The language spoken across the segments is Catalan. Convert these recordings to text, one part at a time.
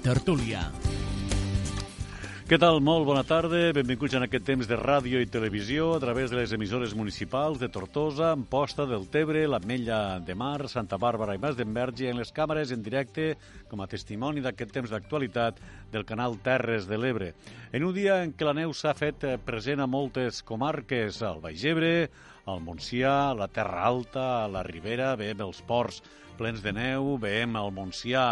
tertúlia. Què tal? Molt bona tarda. Benvinguts en aquest temps de ràdio i televisió a través de les emissores municipals de Tortosa, Amposta del Tebre, l'Ametlla de Mar, Santa Bàrbara i Mas d'Enverge en les càmeres en directe com a testimoni d'aquest temps d'actualitat del canal Terres de l'Ebre. En un dia en què la neu s'ha fet present a moltes comarques, al Baix Ebre, al Montsià, la Terra Alta, a la Ribera, veiem els ports plens de neu, veiem el Montsià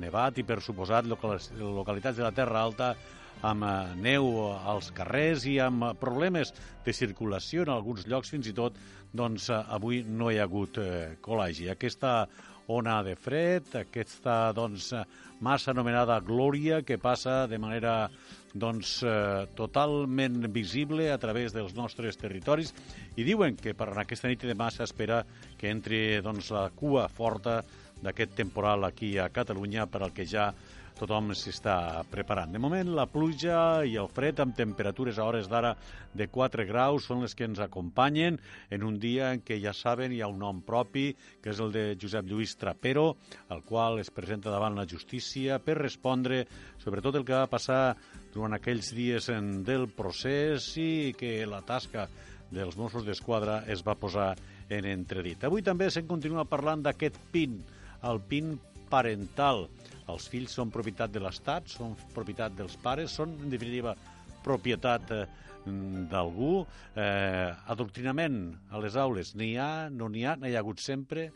nevat i, per suposat, localitats de la Terra Alta amb eh, neu als carrers i amb problemes de circulació en alguns llocs, fins i tot, doncs eh, avui no hi ha hagut eh, col·legi. Aquesta ona de fred, aquesta doncs, massa anomenada glòria que passa de manera doncs, eh, totalment visible a través dels nostres territoris i diuen que per aquesta nit de massa espera que entri doncs, la cua forta d'aquest temporal aquí a Catalunya per al que ja tothom s'està preparant. De moment, la pluja i el fred amb temperatures a hores d'ara de 4 graus són les que ens acompanyen en un dia en què ja saben hi ha un nom propi, que és el de Josep Lluís Trapero, el qual es presenta davant la justícia per respondre sobre tot el que va passar durant aquells dies del procés i que la tasca dels Mossos d'Esquadra es va posar en entredit. Avui també se'n continua parlant d'aquest PIN, el PIN parental. Els fills són propietat de l'Estat, són propietat dels pares, són, en definitiva, propietat eh, d'algú. Eh, adoctrinament a les aules n'hi ha, no n'hi ha, n'hi ha hagut sempre.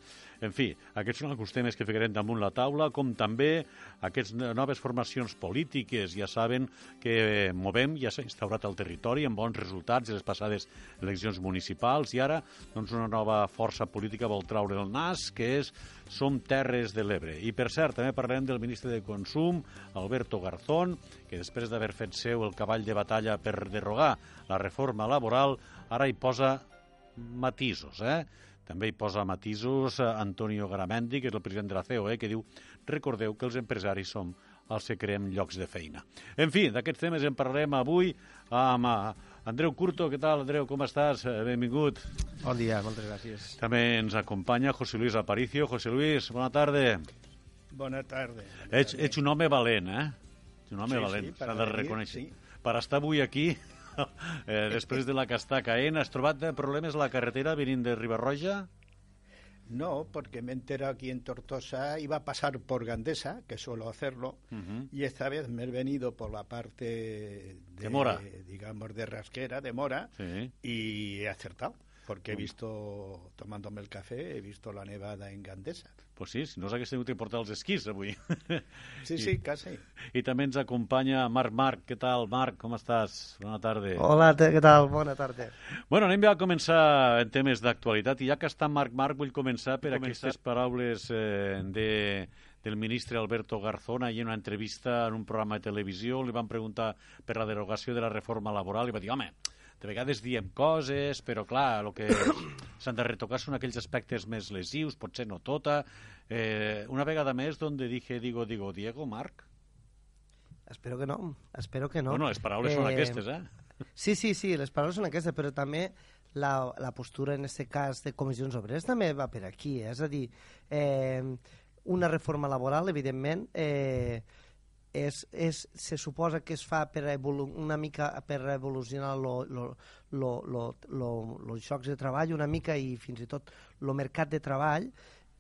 En fi, aquests són alguns temes que ficarem damunt la taula, com també aquestes noves formacions polítiques. Ja saben que Movem ja s'ha instaurat al territori amb bons resultats de les passades eleccions municipals i ara doncs, una nova força política vol traure el nas, que és Som Terres de l'Ebre. I, per cert, també parlem del ministre de Consum, Alberto Garzón, que després d'haver fet seu el cavall de batalla per derrogar la reforma laboral, ara hi posa matisos, eh? També hi posa matisos eh, Antonio Garamendi, que és el president de la COE, que diu recordeu que els empresaris som els que creem llocs de feina. En fi, d'aquests temes en parlarem avui amb uh, Andreu Curto. Què tal, Andreu? Com estàs? Eh, benvingut. Bon dia, moltes gràcies. També ens acompanya José Luis Aparicio. José Luis, bona tarda. Bona tarda. Ets, ets un home valent, eh? Ets un home sí, valent, sí, s'ha de reconèixer. Sí. Per estar avui aquí, eh, després de la que està caent, has trobat problemes a la carretera venint de Ribarroja? No, porque me he enterado aquí en Tortosa, iba a pasar por Gandesa, que suelo hacerlo, uh -huh. y esta vez me he venido por la parte de, de Mora, digamos, de Rasquera, de Mora, sí. y he acertado, porque he visto, tomándome el café, he visto la nevada en Gandesa. Pues sí, si no s'hagués tingut que portar els esquís avui. Sí, sí, quasi. I també ens acompanya Marc Marc. Què tal, Marc? Com estàs? Bona tarda. Hola, què tal? Bona tarda. Bueno, anem ja a començar en temes d'actualitat i ja que està Marc Marc vull començar per començar. aquestes paraules eh, de, del ministre Alberto Garzón ahir en una entrevista en un programa de televisió li van preguntar per la derogació de la reforma laboral i va dir, home, de vegades diem coses, però clar, el que s'han de retocar són aquells aspectes més lesius, potser no tota. Eh, una vegada més, donde dije, digo, digo, Diego, Marc? Espero que no, espero que no. Bueno, les paraules eh, són aquestes, eh? Sí, sí, sí, les paraules són aquestes, però també la, la postura, en aquest cas, de comissions obreres també va per aquí, eh? és a dir, eh, una reforma laboral, evidentment, eh, és, és, se suposa que es fa per una mica per evolucionar els xocs de treball una mica i fins i tot el mercat de treball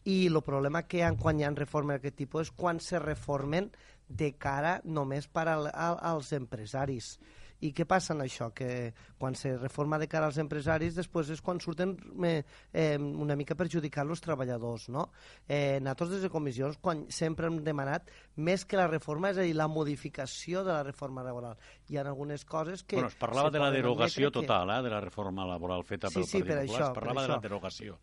i el problema que hi ha quan hi ha reformes d'aquest tipus és quan se reformen de cara només per al, als empresaris. I què passa en això? Que quan se reforma de cara als empresaris, després és quan surten eh, una mica perjudicar els treballadors, no? Eh, nosaltres des de comissions quan sempre hem demanat més que la reforma, és a dir, la modificació de la reforma laboral. Hi ha algunes coses que... Bueno, es parlava de la derogació total, eh, de la reforma laboral feta sí, pel sí, Partit per Popular. això, es parlava per de la això. derogació.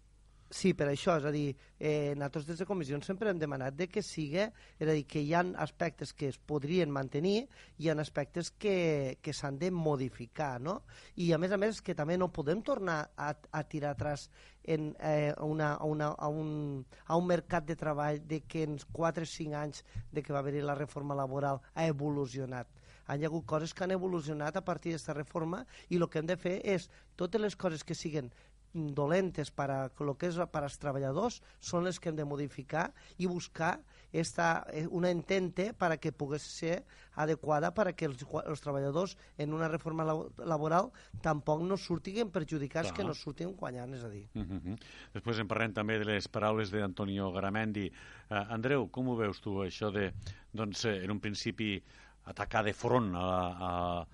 Sí, per això, és a dir, eh, nosaltres des de comissions sempre hem demanat de que siga, és a dir, que hi ha aspectes que es podrien mantenir i hi ha aspectes que, que s'han de modificar, no? I a més a més que també no podem tornar a, a tirar atrás en, eh, una, una, a, un, a un mercat de treball de que en 4 o 5 anys de que va haver-hi la reforma laboral ha evolucionat han hi hagut coses que han evolucionat a partir d'aquesta reforma i el que hem de fer és totes les coses que siguen dolentes per a lo que és per als treballadors són les que hem de modificar i buscar esta, eh, una entente per a que pogués ser adequada per a que els, els treballadors en una reforma labo- laboral tampoc no surtin perjudicats, Clar. que no surtin guanyant, és a dir. Uh -huh. Després en parlem també de les paraules d'Antonio Garamendi. Uh, Andreu, com ho veus tu, això de, doncs, eh, en un principi, atacar de front a, a,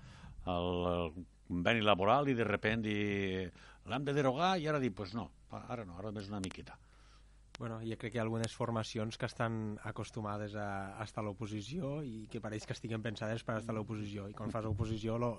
al conveni laboral i de repent dir l'hem de derogar i ara dir, pues no, ara no, ara només una miqueta. Bueno, jo crec que hi ha algunes formacions que estan acostumades a, a estar a l'oposició i que pareix que estiguen pensades per estar a l'oposició i quan fas oposició lo,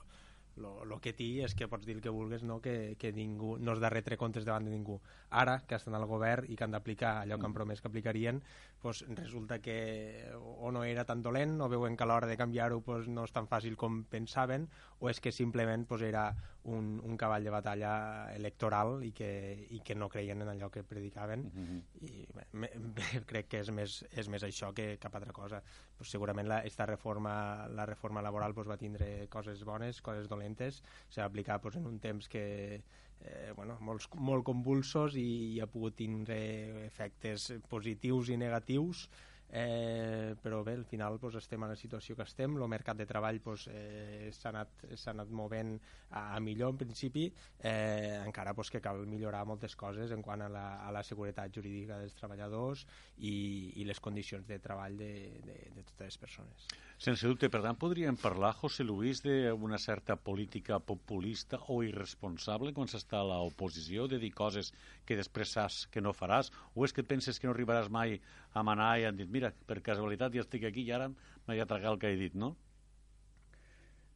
lo, lo que té és que pots dir el que vulguis no, que, que ningú no has de retre comptes davant de ningú. Ara que estan al govern i que han d'aplicar allò que han promès que aplicarien pues, resulta que o no era tan dolent o veuen que a l'hora de canviar-ho pues, no és tan fàcil com pensaven o és que simplement pues, era un, un cavall de batalla electoral i que, i que no creien en allò que predicaven. Uh -huh. i bé, me, me, crec que és més, és més això que cap altra cosa. Pues segurament la, esta reforma, la reforma laboral pues, va tindre coses bones, coses dolentes. S'ha aplicat pues, en un temps que eh, bueno, molts, molt convulsos i, i ha pogut tindre efectes positius i negatius eh, però bé, al final pues, estem en la situació que estem, el mercat de treball pues, eh, s'ha anat, anat movent a, a millor en principi, eh, encara pues, que cal millorar moltes coses en quant a la, a la seguretat jurídica dels treballadors i, i les condicions de treball de, de, de totes les persones. Sense dubte, per podríem parlar, José Luis, d'una certa política populista o irresponsable quan s'està a l'oposició, de dir que després saps que no faràs, o és que penses que no arribaràs mai a manar i han dit, mira, per casualitat ja estic aquí i ara m'he de tragar el que he dit, no?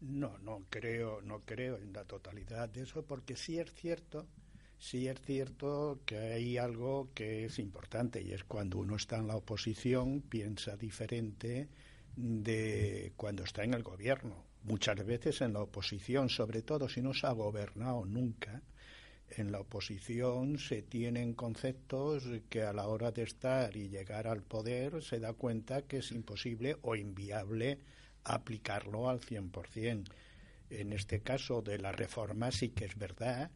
No, no creo, no creo en la totalidad de eso, porque sí es cierto, sí es cierto que hay algo que es importante y es cuando uno está en la oposición piensa diferente de cuando está en el gobierno. Muchas veces en la oposición, sobre todo si no se ha gobernado nunca, en la oposición se tienen conceptos que a la hora de estar y llegar al poder se da cuenta que es imposible o inviable aplicarlo al 100%. En este caso de la reforma sí que es verdad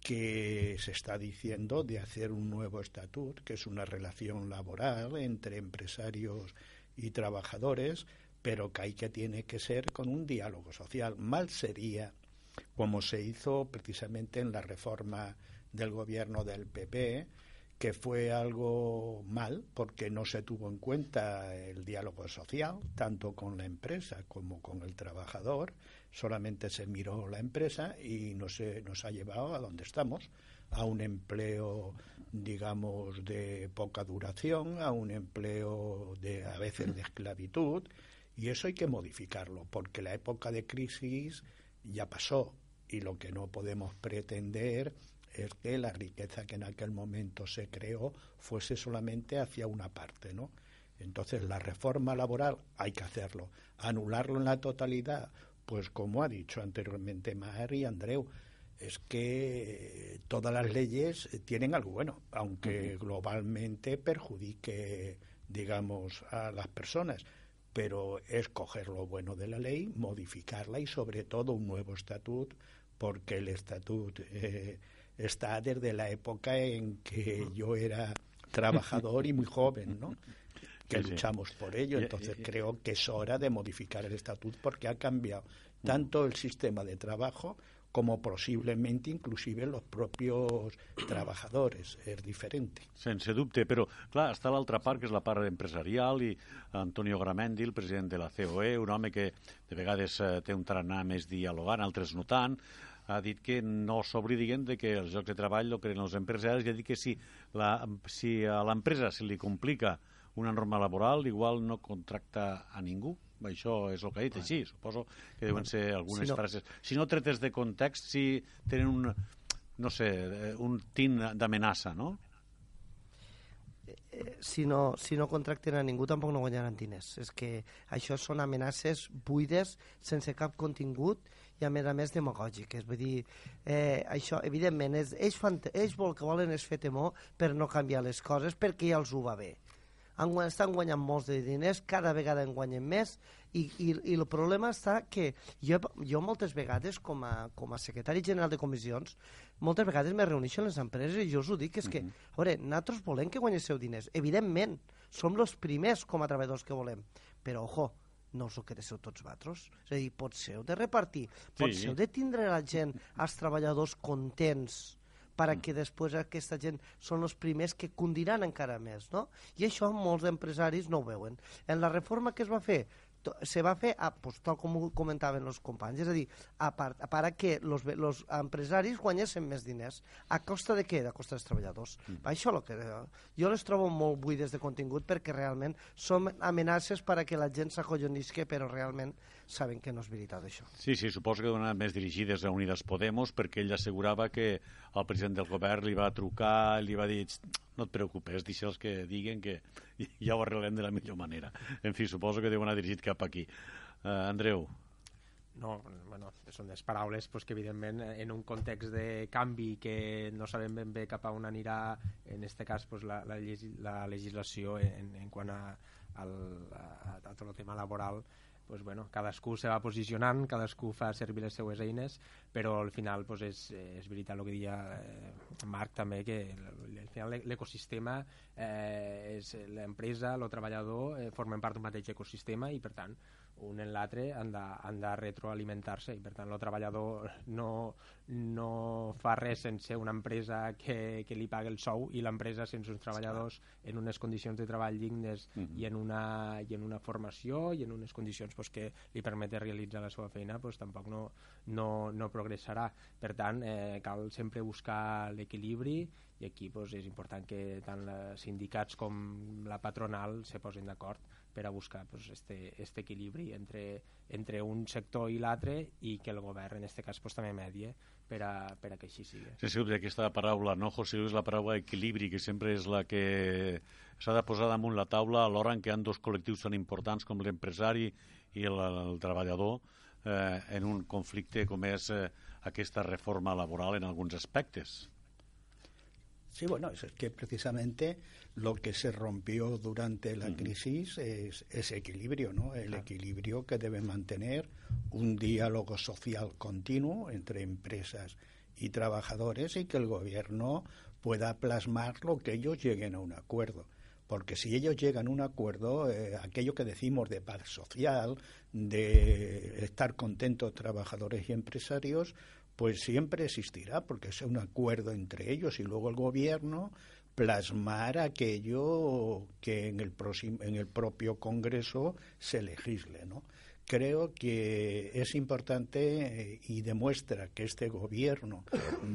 que se está diciendo de hacer un nuevo estatut, que es una relación laboral entre empresarios y trabajadores, pero que hay que tiene que ser con un diálogo social. Mal sería como se hizo precisamente en la reforma del gobierno del PP, que fue algo mal porque no se tuvo en cuenta el diálogo social, tanto con la empresa como con el trabajador, solamente se miró la empresa y no se, nos ha llevado a donde estamos, a un empleo, digamos, de poca duración, a un empleo de a veces de esclavitud, y eso hay que modificarlo, porque la época de crisis ya pasó y lo que no podemos pretender es que la riqueza que en aquel momento se creó fuese solamente hacia una parte, ¿no? Entonces la reforma laboral hay que hacerlo, anularlo en la totalidad, pues como ha dicho anteriormente Mar y Andreu, es que todas las leyes tienen algo bueno, aunque globalmente perjudique, digamos, a las personas pero es coger lo bueno de la ley, modificarla y sobre todo un nuevo estatut, porque el estatut eh, está desde la época en que yo era trabajador y muy joven, ¿no? que Sí, sí. luchamos por ello. Y- Entonces y- creo que es hora de modificar el estatut porque ha cambiado tanto el sistema de trabajo como posiblemente inclusive los propios trabajadores. És diferent. Sense dubte, però clar, està l'altra part, que és la part empresarial, i Antonio Gramendi, el president de la COE, un home que de vegades eh, té un tarannà més dialogant, altres no tant, ha dit que no s'oblidin de que els llocs de treball lo creen els empresaris i ha dit que si, la, si a l'empresa se li complica una norma laboral, igual no contracta a ningú. Això és el que ha dit així. Suposo que deuen ser algunes si no... frases. Si no tretes de context, si tenen un, no sé, un tint d'amenaça, no? Eh, si no, si no contracten a ningú tampoc no guanyaran diners. És que això són amenaces buides, sense cap contingut i a més a més demagògiques. Vull dir, eh, això, evidentment, és, ells, fan, ells vol que volen és fer temor per no canviar les coses perquè ja els ho va bé han, estan guanyant molts de diners, cada vegada en guanyen més, i, i, i el problema està que jo, jo moltes vegades, com a, com a secretari general de comissions, moltes vegades me reuneixo amb les empreses i jo us ho dic, és que, mm -hmm. a veure, nosaltres volem que guanyéssiu diners, evidentment, som els primers com a treballadors que volem, però, ojo, no us ho quedéssiu tots vosaltres. És a dir, pot ser de repartir, pot sí. ser de tindre la gent, els treballadors contents, perquè mm. després aquesta gent són els primers que condiran encara més, no? I això molts empresaris no ho veuen. En la reforma que es va fer, se va fer, a, pues, tal com ho comentaven els companys, és a dir, a part, a part que els empresaris guanyessin més diners. A costa de què? A costa dels treballadors. Mm. Això lo que... Jo les trobo molt buides de contingut perquè realment són amenaces per a que la gent s'acollonisque, però realment saben que no és veritat això. Sí, sí, suposo que donaran més dirigides a Unides Podemos perquè ell assegurava que el president del govern li va trucar, li va dir no et preocupes, deixa'ls que diguen que ja ho arreglem de la millor manera. En fi, suposo que deuen anar dirigit cap aquí. Uh, Andreu. No, bueno, són les paraules pues, que evidentment en un context de canvi que no sabem ben bé cap a on anirà en aquest cas pues, la, la, la legislació en, en quant a, al, a, a tot el tema laboral pues, bueno, cadascú se va posicionant, cadascú fa servir les seues eines, però al final pues, és, és veritat el que deia eh, Marc també, que al final l'ecosistema eh, és l'empresa, el treballador, eh, formen part d'un mateix ecosistema i per tant un en l'altre han, de, han de retroalimentar-se i per tant el treballador no, no fa res sense una empresa que, que li paga el sou i l'empresa sense uns treballadors en unes condicions de treball dignes uh -huh. i, en una, i en una formació i en unes condicions pues, que li permeten realitzar la seva feina pues, tampoc no, no, no progressarà per tant eh, cal sempre buscar l'equilibri aquí pues, és important que tant els sindicats com la patronal se posin d'acord per a buscar pues, este, este equilibri entre, entre un sector i l'altre i que el govern en aquest cas pues, també medie per a, per a que així sigui. Sí, sí, aquesta paraula, no, José Luis, la paraula equilibri, que sempre és la que s'ha de posar damunt la taula a l'hora en què hi ha dos col·lectius tan importants com l'empresari i el, el treballador eh, en un conflicte com és eh, aquesta reforma laboral en alguns aspectes. Sí, bueno, es que precisamente lo que se rompió durante la crisis es ese equilibrio, ¿no? El equilibrio que debe mantener un diálogo social continuo entre empresas y trabajadores y que el gobierno pueda plasmar lo que ellos lleguen a un acuerdo. Porque si ellos llegan a un acuerdo, eh, aquello que decimos de paz social, de estar contentos trabajadores y empresarios, pues siempre existirá, porque es un acuerdo entre ellos y luego el gobierno plasmar aquello que en el, próximo, en el propio Congreso se legisle, ¿no? Creo que es importante eh, y demuestra que este gobierno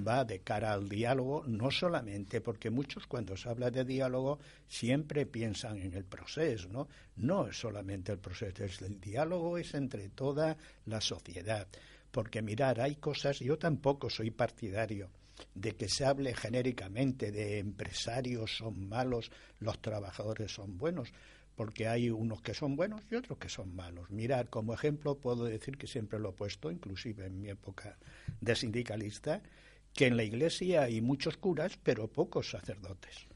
va de cara al diálogo, no solamente porque muchos cuando se habla de diálogo siempre piensan en el proceso, ¿no? No es solamente el proceso, el diálogo es entre toda la sociedad porque mirar, hay cosas, yo tampoco soy partidario de que se hable genéricamente de empresarios son malos, los trabajadores son buenos, porque hay unos que son buenos y otros que son malos. Mirar, como ejemplo, puedo decir que siempre lo he puesto, inclusive en mi época de sindicalista, que en la iglesia hay muchos curas, pero pocos sacerdotes.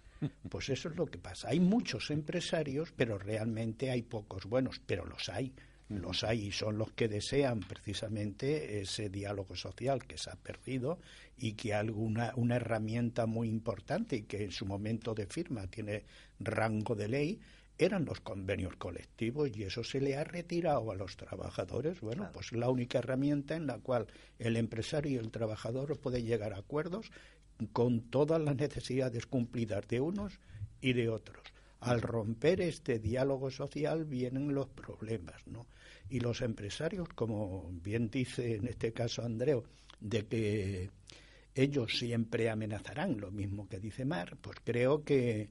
Pues eso es lo que pasa. Hay muchos empresarios, pero realmente hay pocos buenos, pero los hay los hay y son los que desean precisamente ese diálogo social que se ha perdido y que alguna una herramienta muy importante y que en su momento de firma tiene rango de ley eran los convenios colectivos y eso se le ha retirado a los trabajadores. Bueno, pues la única herramienta en la cual el empresario y el trabajador pueden llegar a acuerdos con todas las necesidades cumplidas de unos y de otros. Al romper este diálogo social vienen los problemas, ¿no? Y los empresarios, como bien dice en este caso Andreu, de que ellos siempre amenazarán, lo mismo que dice Mar, pues creo que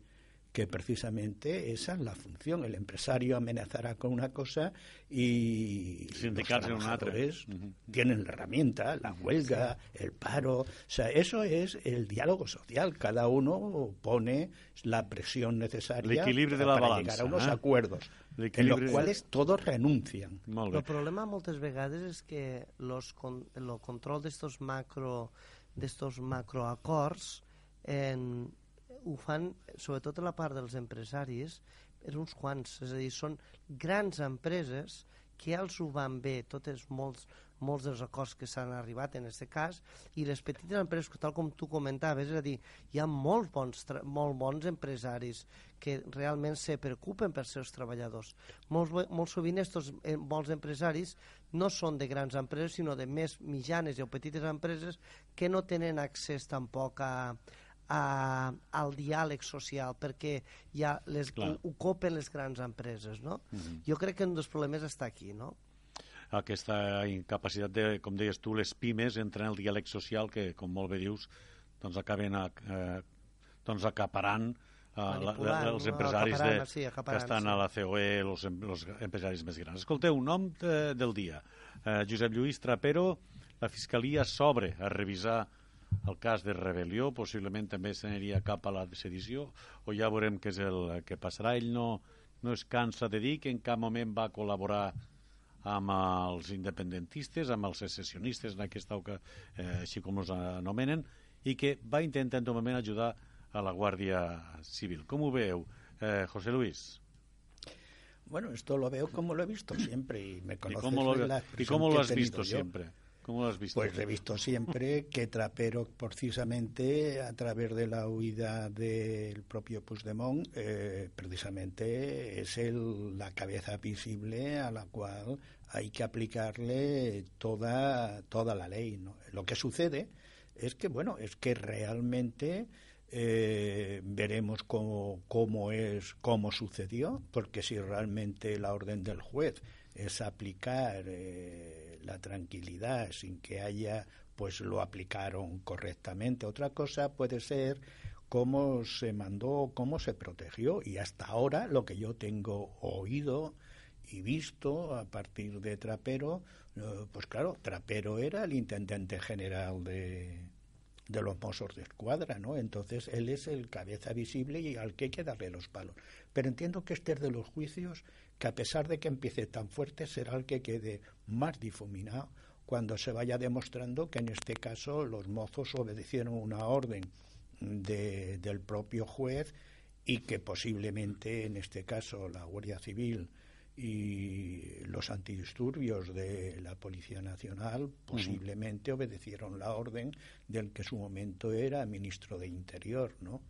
que precisamente esa es la función. El empresario amenazará con una cosa y los trabajadores tienen la herramienta, la huelga, el paro. O sea, eso es el diálogo social. Cada uno pone la presión necesaria para llegar a unos ¿eh? acuerdos en los cuales todos renuncian. El problema muchas veces es que los con, el control d'estos macro d'estos macroacords en, ho fan, sobretot a la part dels empresaris, per uns quants, és a dir, són grans empreses que ja els ho van bé, totes molts, molts dels acords que s'han arribat en aquest cas, i les petites empreses, tal com tu comentaves, és a dir, hi ha molts bons, molt bons empresaris que realment se preocupen per seus treballadors. Molt, molt sovint aquests eh, bons empresaris no són de grans empreses, sinó de més mitjanes o petites empreses que no tenen accés tampoc a, a, al diàleg social perquè ja les, ho copen les grans empreses, no? Mhm. -huh. Jo crec que un dels problemes està aquí, no? Aquesta incapacitat de, com deies tu, les pimes entren en el diàleg social que, com molt bé dius, doncs acaben a, eh, doncs acaparant uh, la, la, els empresaris de, sí, que estan sí. a la COE, els, els empresaris més grans. Escolteu, un nom de, del dia. Uh, Josep Lluís Trapero, la Fiscalia s'obre a revisar el cas de rebel·lió, possiblement també s'aniria cap a la sedició, o ja veurem què és el que passarà. Ell no, no es cansa de dir que en cap moment va col·laborar amb els independentistes, amb els secessionistes, en aquesta oca, eh, així com els anomenen, i que va intentar en tot moment ajudar a la Guàrdia Civil. Com ho veu, eh, José Luis? Bueno, esto lo veo como lo he visto siempre y me conoces ¿Y cómo lo, la ¿y cómo lo has visto yo. siempre? ¿Cómo lo has visto? Pues he visto siempre que Trapero, precisamente a través de la huida del propio Puigdemont, eh, precisamente es el, la cabeza visible a la cual hay que aplicarle toda, toda la ley. ¿no? Lo que sucede es que, bueno, es que realmente eh, veremos cómo, cómo es, cómo sucedió, porque si realmente la orden del juez es aplicar eh, la tranquilidad sin que haya, pues lo aplicaron correctamente. Otra cosa puede ser cómo se mandó, cómo se protegió y hasta ahora lo que yo tengo oído y visto a partir de Trapero, eh, pues claro, Trapero era el intendente general de, de los Mossos de Escuadra, ¿no? Entonces él es el cabeza visible y al que hay que darle los palos. Pero entiendo que este es de los juicios que a pesar de que empiece tan fuerte será el que quede más difuminado cuando se vaya demostrando que en este caso los mozos obedecieron una orden de, del propio juez y que posiblemente en este caso la Guardia Civil y los antidisturbios de la Policía Nacional posiblemente obedecieron la orden del que en su momento era ministro de Interior, ¿no?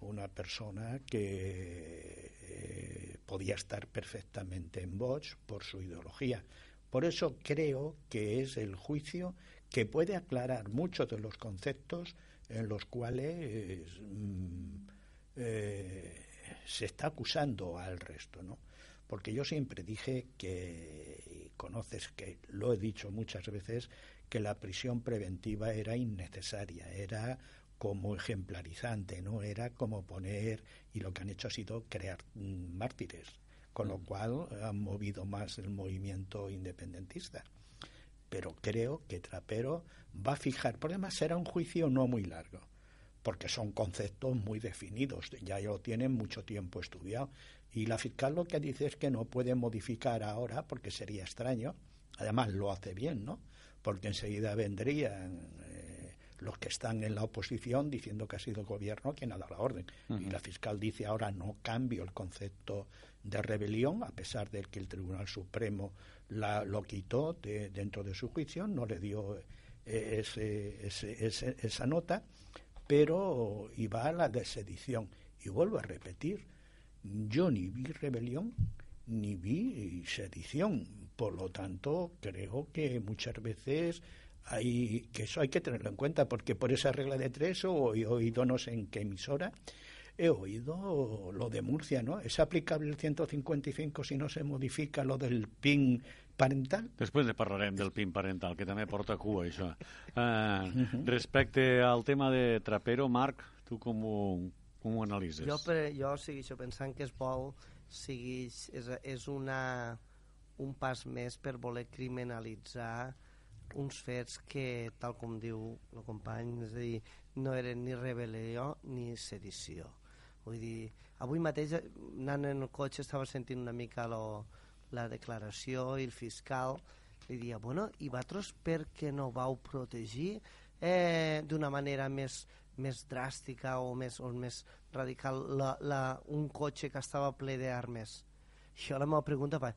Una persona que eh, podía estar perfectamente en Vox por su ideología. Por eso creo que es el juicio que puede aclarar muchos de los conceptos en los cuales mm, eh, se está acusando al resto, ¿no? Porque yo siempre dije que, conoces que lo he dicho muchas veces, que la prisión preventiva era innecesaria, era como ejemplarizante, ¿no? Era como poner, y lo que han hecho ha sido crear mm, mártires, con lo mm. cual han movido más el movimiento independentista. Pero creo que Trapero va a fijar, por además será un juicio no muy largo, porque son conceptos muy definidos, ya lo tienen mucho tiempo estudiado. Y la fiscal lo que dice es que no puede modificar ahora, porque sería extraño, además lo hace bien, ¿no? Porque enseguida vendrían los que están en la oposición diciendo que ha sido el gobierno quien ha dado la orden. Y la fiscal dice ahora no cambio el concepto de rebelión, a pesar de que el Tribunal Supremo la, lo quitó de, dentro de su juicio, no le dio eh, ese, ese, esa nota, pero iba a la desedición. Y vuelvo a repetir, yo ni vi rebelión ni vi sedición. Por lo tanto, creo que muchas veces hay que eso hay que tenerlo en cuenta, porque por esa regla de tres o he oído no sé en qué emisora, he oído lo de Murcia, ¿no? ¿Es aplicable el 155 si no se modifica lo del PIN parental? Després ne parlarem del PIN parental, que també porta cua, això. Uh, respecte al tema de Trapero, Marc, tu com ho, com ho analitzes? Jo, per, jo segueixo pensant que es vol segueix, és, és una, un pas més per voler criminalitzar uns fets que, tal com diu el company, és a dir, no eren ni rebel·lió ni sedició. Vull dir, avui mateix, anant en el cotxe, estava sentint una mica lo, la declaració i el fiscal li dia, bueno, i vosaltres per què no vau protegir eh, d'una manera més, més dràstica o més, o més radical la, la, un cotxe que estava ple d'armes? Això la meva pregunta va,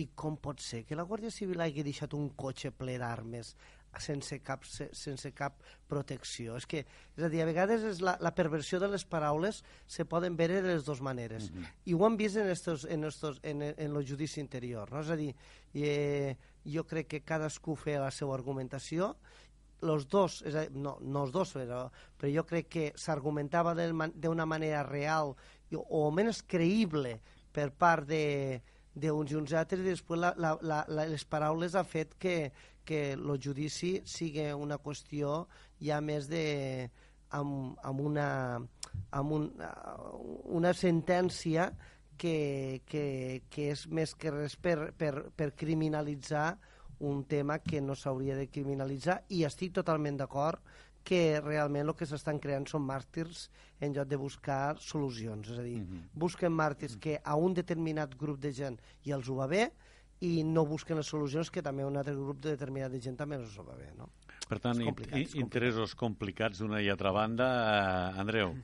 i com pot ser que la Guàrdia Civil hagi deixat un cotxe ple d'armes sense cap, sense cap protecció. És que, és a dir, a vegades és la, la perversió de les paraules se poden veure de les dues maneres. Mm -hmm. I ho hem vist en, estos, en, estos, en, en el judici interior. No? És a dir, eh, jo crec que cadascú feia la seva argumentació los dos, és a dir, no, no els dos, però, però jo crec que s'argumentava d'una manera real o, o menys creïble per part de, d'uns i uns altres i després la, la, la, les paraules ha fet que, que el judici sigui una qüestió ja més de amb, amb una amb un, una sentència que, que, que és més que res per, per, per criminalitzar un tema que no s'hauria de criminalitzar i estic totalment d'acord que realment el que s'estan creant són màrtirs en lloc de buscar solucions. És a dir, uh -huh. busquen màrtirs que a un determinat grup de gent i els ho va bé i no busquen les solucions que també un altre grup de determinat de gent també els ho va bé. No? Per tant, complicat, in interessos complicats d'una i altra banda. Eh, Andreu.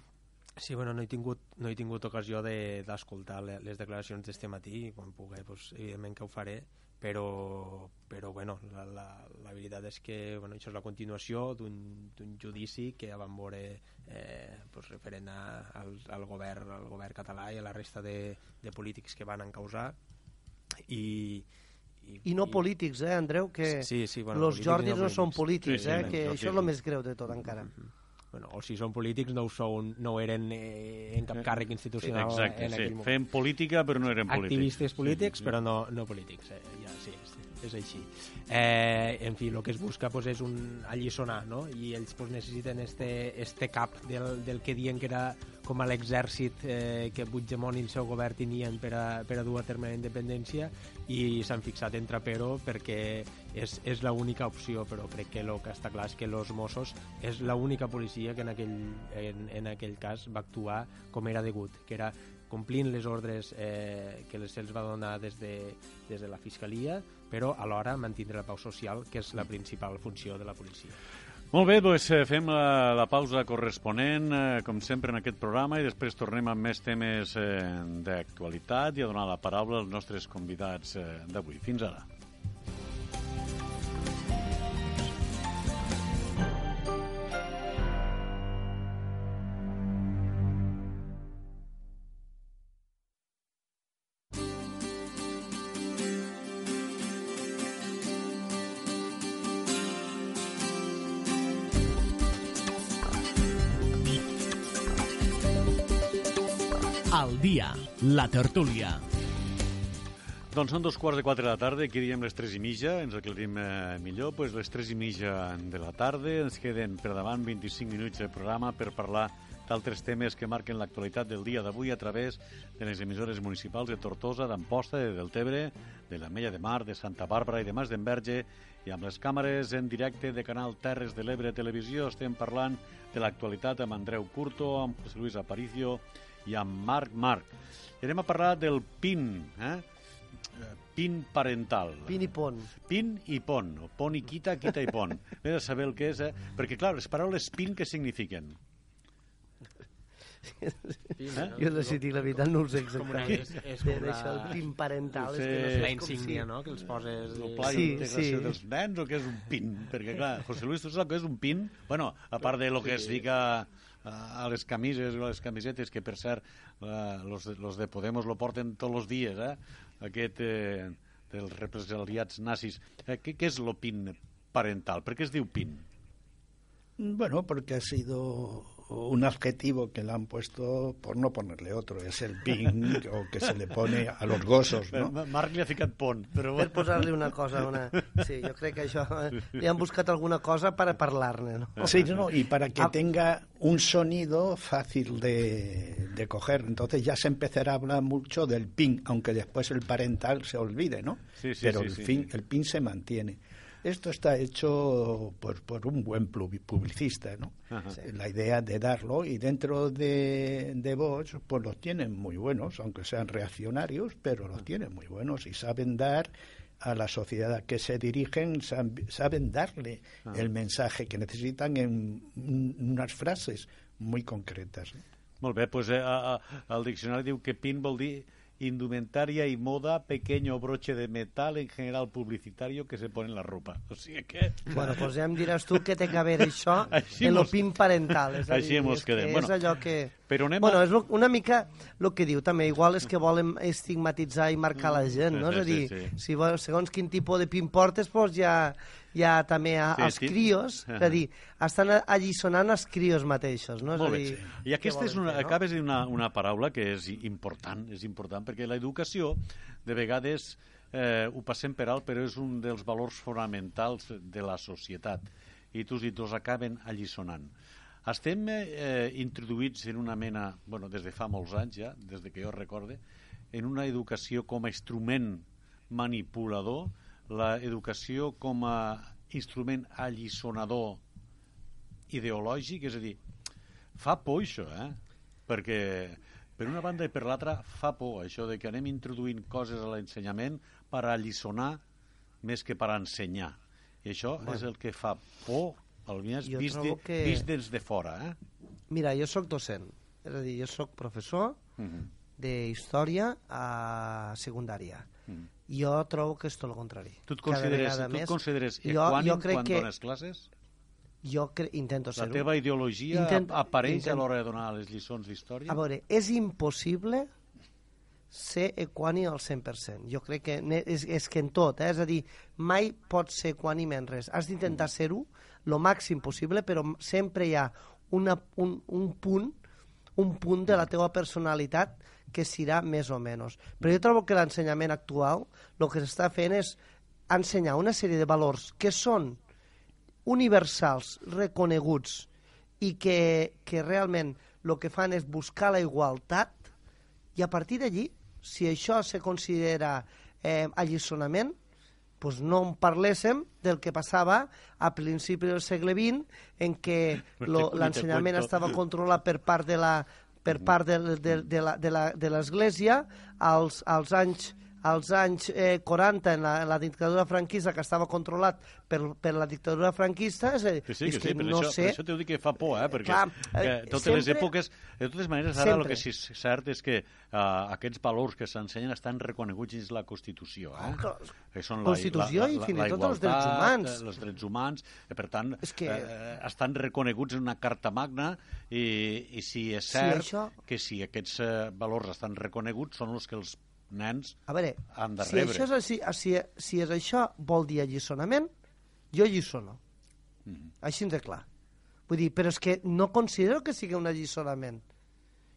Sí, bueno, no he tingut, no he tingut ocasió d'escoltar de, les declaracions d'este matí i quan pugui, pues, evidentment que ho faré però, però bueno, la, la, la veritat és que bueno, això és la continuació d'un judici que ja vam veure eh, pues, referent a, al, al, govern, al govern català i a la resta de, de polítics que van encausar i, i, I no i... polítics, eh, Andreu? Que sí, sí, bueno, los Jordis no, no són polítics, sí, sí, eh, que això és el més greu de tot encara. Mm -hmm bueno, o si són polítics no ho són, no eren eh, en cap càrrec institucional Exacte, en sí. aquell moment. Fem política però no eren polítics. Activistes polítics sí, sí. però no, no polítics, eh, ja, sí, sí, és així. Eh, en fi, el que es busca pues, és un alliçonar, no? I ells pues, necessiten este, este cap del, del que diuen que era com a l'exèrcit eh, que Puigdemont i el seu govern tenien per a, per a dur a terme la independència i s'han fixat en Trapero perquè és, és l'única opció, però crec que el que està clar és que els Mossos és l'única policia que en aquell, en, en aquell cas va actuar com era degut, que era complint les ordres eh, que se'ls va donar des de, des de la Fiscalia, però alhora mantindre la pau social, que és la principal funció de la policia. Molt bé, doncs fem la, la pausa corresponent, eh, com sempre, en aquest programa, i després tornem amb més temes eh, d'actualitat i a donar la paraula als nostres convidats eh, d'avui. Fins ara. La tertúlia. Doncs són dos quarts de quatre de la tarda, aquí diem les tres i mitja, ens aclarim eh, millor, doncs les tres i mitja de la tarda, ens queden per davant 25 minuts de programa per parlar d'altres temes que marquen l'actualitat del dia d'avui a través de les emissores municipals de Tortosa, d'Amposta, de Deltebre, de la Mella de Mar, de Santa Bàrbara i de Mas d'Enverge, i amb les càmeres en directe de Canal Terres de l'Ebre Televisió estem parlant de l'actualitat amb Andreu Curto, amb José Luis Aparicio, i amb Marc Marc. I anem a parlar del PIN, eh? PIN parental. PIN i pont. PIN i pont, o pont i quita, quita i pont. Hem de saber el que és, eh? Perquè, clar, les paraules PIN què signifiquen? Pin, eh? Jo no sé dir la veritat, no ho sé exactament. És, és com la... el pin parental. Sí. És que no sé la insígnia, si... no?, que els poses... El pla sí, sí. dels nens o què és un PIN? Perquè, clar, José Luis, tu saps què és un PIN? Bueno, a part de lo que Sí. es fica a les camises o a les camisetes, que per cert, eh, los, de- los de Podemos lo porten tots els dies, eh? aquest eh, dels represaliats nazis. Eh, què, què és lo PIN parental? Per què es diu PIN? Bueno, porque ha sido un adjetivo que le han puesto por no ponerle otro. Es el ping o que se le pone a los gozos, No? Marc li ha ficat pont, però... Per posar-li una cosa, una... Sí, jo crec que això... eh, Li han buscat alguna cosa per a parlar-ne, no? Sí, no, y para que Ah. tenga un sonido fácil de, de coger. Entonces ya se empezará a hablar mucho del pin, aunque después el parental se olvide, ¿no? Sí, sí, Pero sí, el, fin, sí. el pin se mantiene. Esto está hecho por, por un buen publicista, ¿no? La idea de darlo y dentro de, de Vox, pues los tienen muy buenos, aunque sean reaccionarios, pero los tienen muy buenos y saben dar a la sociedad a que se dirigen, sab- saben darle el mensaje que necesitan en un- unas frases muy concretas. ¿no? Molt bé, doncs eh, el diccionari diu que PIN vol dir indumentaria y moda, pequeño broche de metal en general publicitario que se pone en la ropa. O sigui que... Bueno, doncs ja em diràs tu què té que veure això Així en mos- pin parental. És a així dir, mos que. És Bueno, allò que... però anem a- bueno, és lo- una mica el que diu també. Igual és que volen estigmatitzar i marcar la gent, no? És a Sí, dir, sí, sí. si segons quin tipus de pin portes, doncs ja, ja també a, Sí, als sí. crios, és a dir, estan allisonant els crios mateixos, no? És Molt a bé. dir, I aquesta és una, fer, no? acabes una, una paraula que és important, és important, perquè l'educació, de vegades, eh, ho passem per alt, però és un dels valors fonamentals de la societat. I tots i tots acaben allisonant. Estem eh, introduïts en una mena, bueno, des de fa molts anys ja, des de que jo recorde, en una educació com a instrument manipulador, l'educació com a instrument allisonador ideològic, és a dir, fa por això, eh? Perquè per una banda i per l'altra fa por això de que anem introduint coses a l'ensenyament per allisonar més que per ensenyar. I això bueno. és el que fa por, almenys Jo vist, de, que- vist des de fora, eh? Mira, jo sóc docent, és a dir, jo sóc professor Uh -huh. d'història a secundària. Mm. Jo trobo que és tot el contrari. Tu et consideres, tu et més. consideres Jo- equànim jo crec quan que- dones classes? Jo cre intento La ser-ho. teva ideologia Intent- apareix intent- a l'hora de donar les lliçons d'història? A veure, és impossible ser equànim al 100%. Jo crec que és, és que en tot, eh? és a dir, mai pots ser equànim en res. Has d'intentar ser-ho el màxim possible, però sempre hi ha una, un, un punt un punt de la teva personalitat que serà més o menys. Però jo trobo que l'ensenyament actual el que s'està fent és ensenyar una sèrie de valors que són universals, reconeguts, i que, que realment el que fan és buscar la igualtat, i a partir d'allí, si això se considera eh, allisonament, doncs no en parléssim del que passava a principi del segle XX, en què l'ensenyament estava controlat per part de la per part de, de, de la- de la- de l'Església. Als, als anys als anys eh, 40 en la, en la dictadura franquista que estava controlat per, per la dictadura franquista és, Que sí, és que sí, per, no això, sé per això t'ho dic que fa por, eh? perquè Clar, que eh, totes les sempre- èpoques... De totes maneres, ara el Sempre. que sí és cert és que uh, aquests valors que s'ensenyen estan reconeguts dins la Constitució. Eh? Clar. Que són Constitució i fins i tot els drets humans. eh, Els drets humans, eh, per tant, És que- eh, estan reconeguts en una carta magna i, i si és Sí, cert això- que si aquests eh, valors estan reconeguts són els que els nens A veure, han de si rebre. això és, així, si, si és això vol dir allisonament, jo allisono. Mhm. Així de clar. Vull dir, però és que no considero que sigui un allisonament.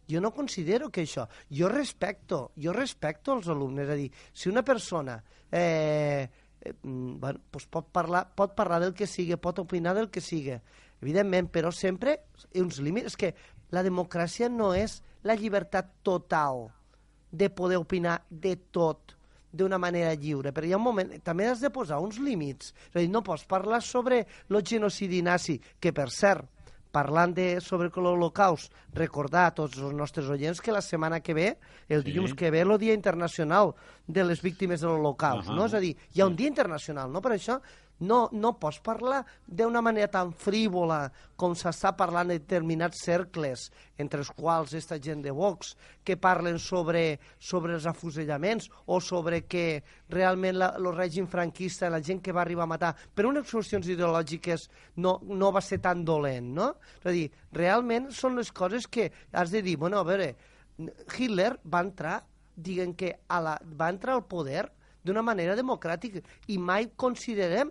Jo no considero que això... Jo respecto, jo respecto els alumnes. És a dir, si una persona eh, eh, mm, bueno, doncs pot, parlar, pot parlar del que sigui, pot opinar del que sigui, evidentment, però sempre uns límits. És que la democràcia no és la llibertat total de poder opinar de tot d'una manera lliure, però hi ha un moment, també has de posar uns límits, és a dir, no pots parlar sobre el genocidi nazi, que per cert, parlant de, sobre l'Holocaust, recordar a tots els nostres oients que la setmana que ve, el Sí. dilluns que ve, el Dia Internacional de les Víctimes de l'Holocaust, Ahà. no? És a dir, hi ha un dia internacional, no? Per això No, no pots parlar d'una manera tan frívola com s'està parlant en determinats cercles, entre els quals aquesta gent de Vox, que parlen sobre, sobre els afusellaments o sobre que realment el règim franquista, la gent que va arribar a matar, per unes solucions ideològiques no, no va ser tan dolent, no? És a dir, realment són les coses que has de dir, bueno, a veure, Hitler va entrar, diguen que a la, va entrar al poder d'una manera democràtica i mai considerem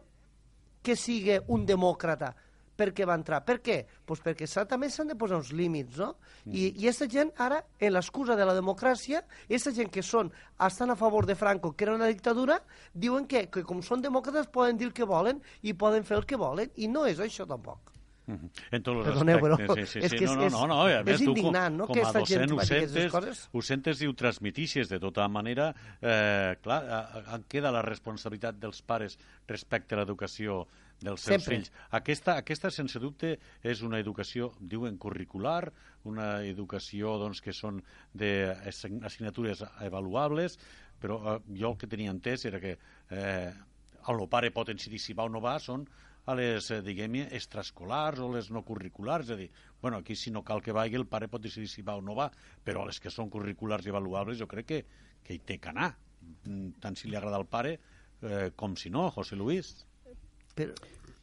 que sigui un demòcrata perquè va entrar. Per què? Pues perquè també s'han de posar uns límits, no? Mm. I, I aquesta gent ara, en l'excusa de la democràcia, aquesta gent que són, estan a favor de Franco, que era una dictadura, diuen que, que com són demòcrates poden dir el que volen i poden fer el que volen, i no és això tampoc. En tots els Perdoneu, aspectes. però sí, sí, és sí. que no, és- no, no, no, i a és més, tu, indignant, no, com, com a docent ho sentes, coses. ho sentes i ho transmitixes de tota manera. Eh, clar, en queda la responsabilitat dels pares respecte a l'educació dels seus Sempre. fills. Aquesta, aquesta, sense dubte, és una educació, diuen, curricular, una educació doncs, que són d'assignatures avaluables, però eh, jo el que tenia entès era que eh, el pare pot decidir si va o no va, són a les, eh, diguem o les no curriculars, a bueno, aquí si no cal que vagi el pare pot decidir si va o no va, però les que són curriculars i avaluables jo crec que, que hi té que anar, Mm, tant si li agrada al pare eh, com si no, José Luis. Però,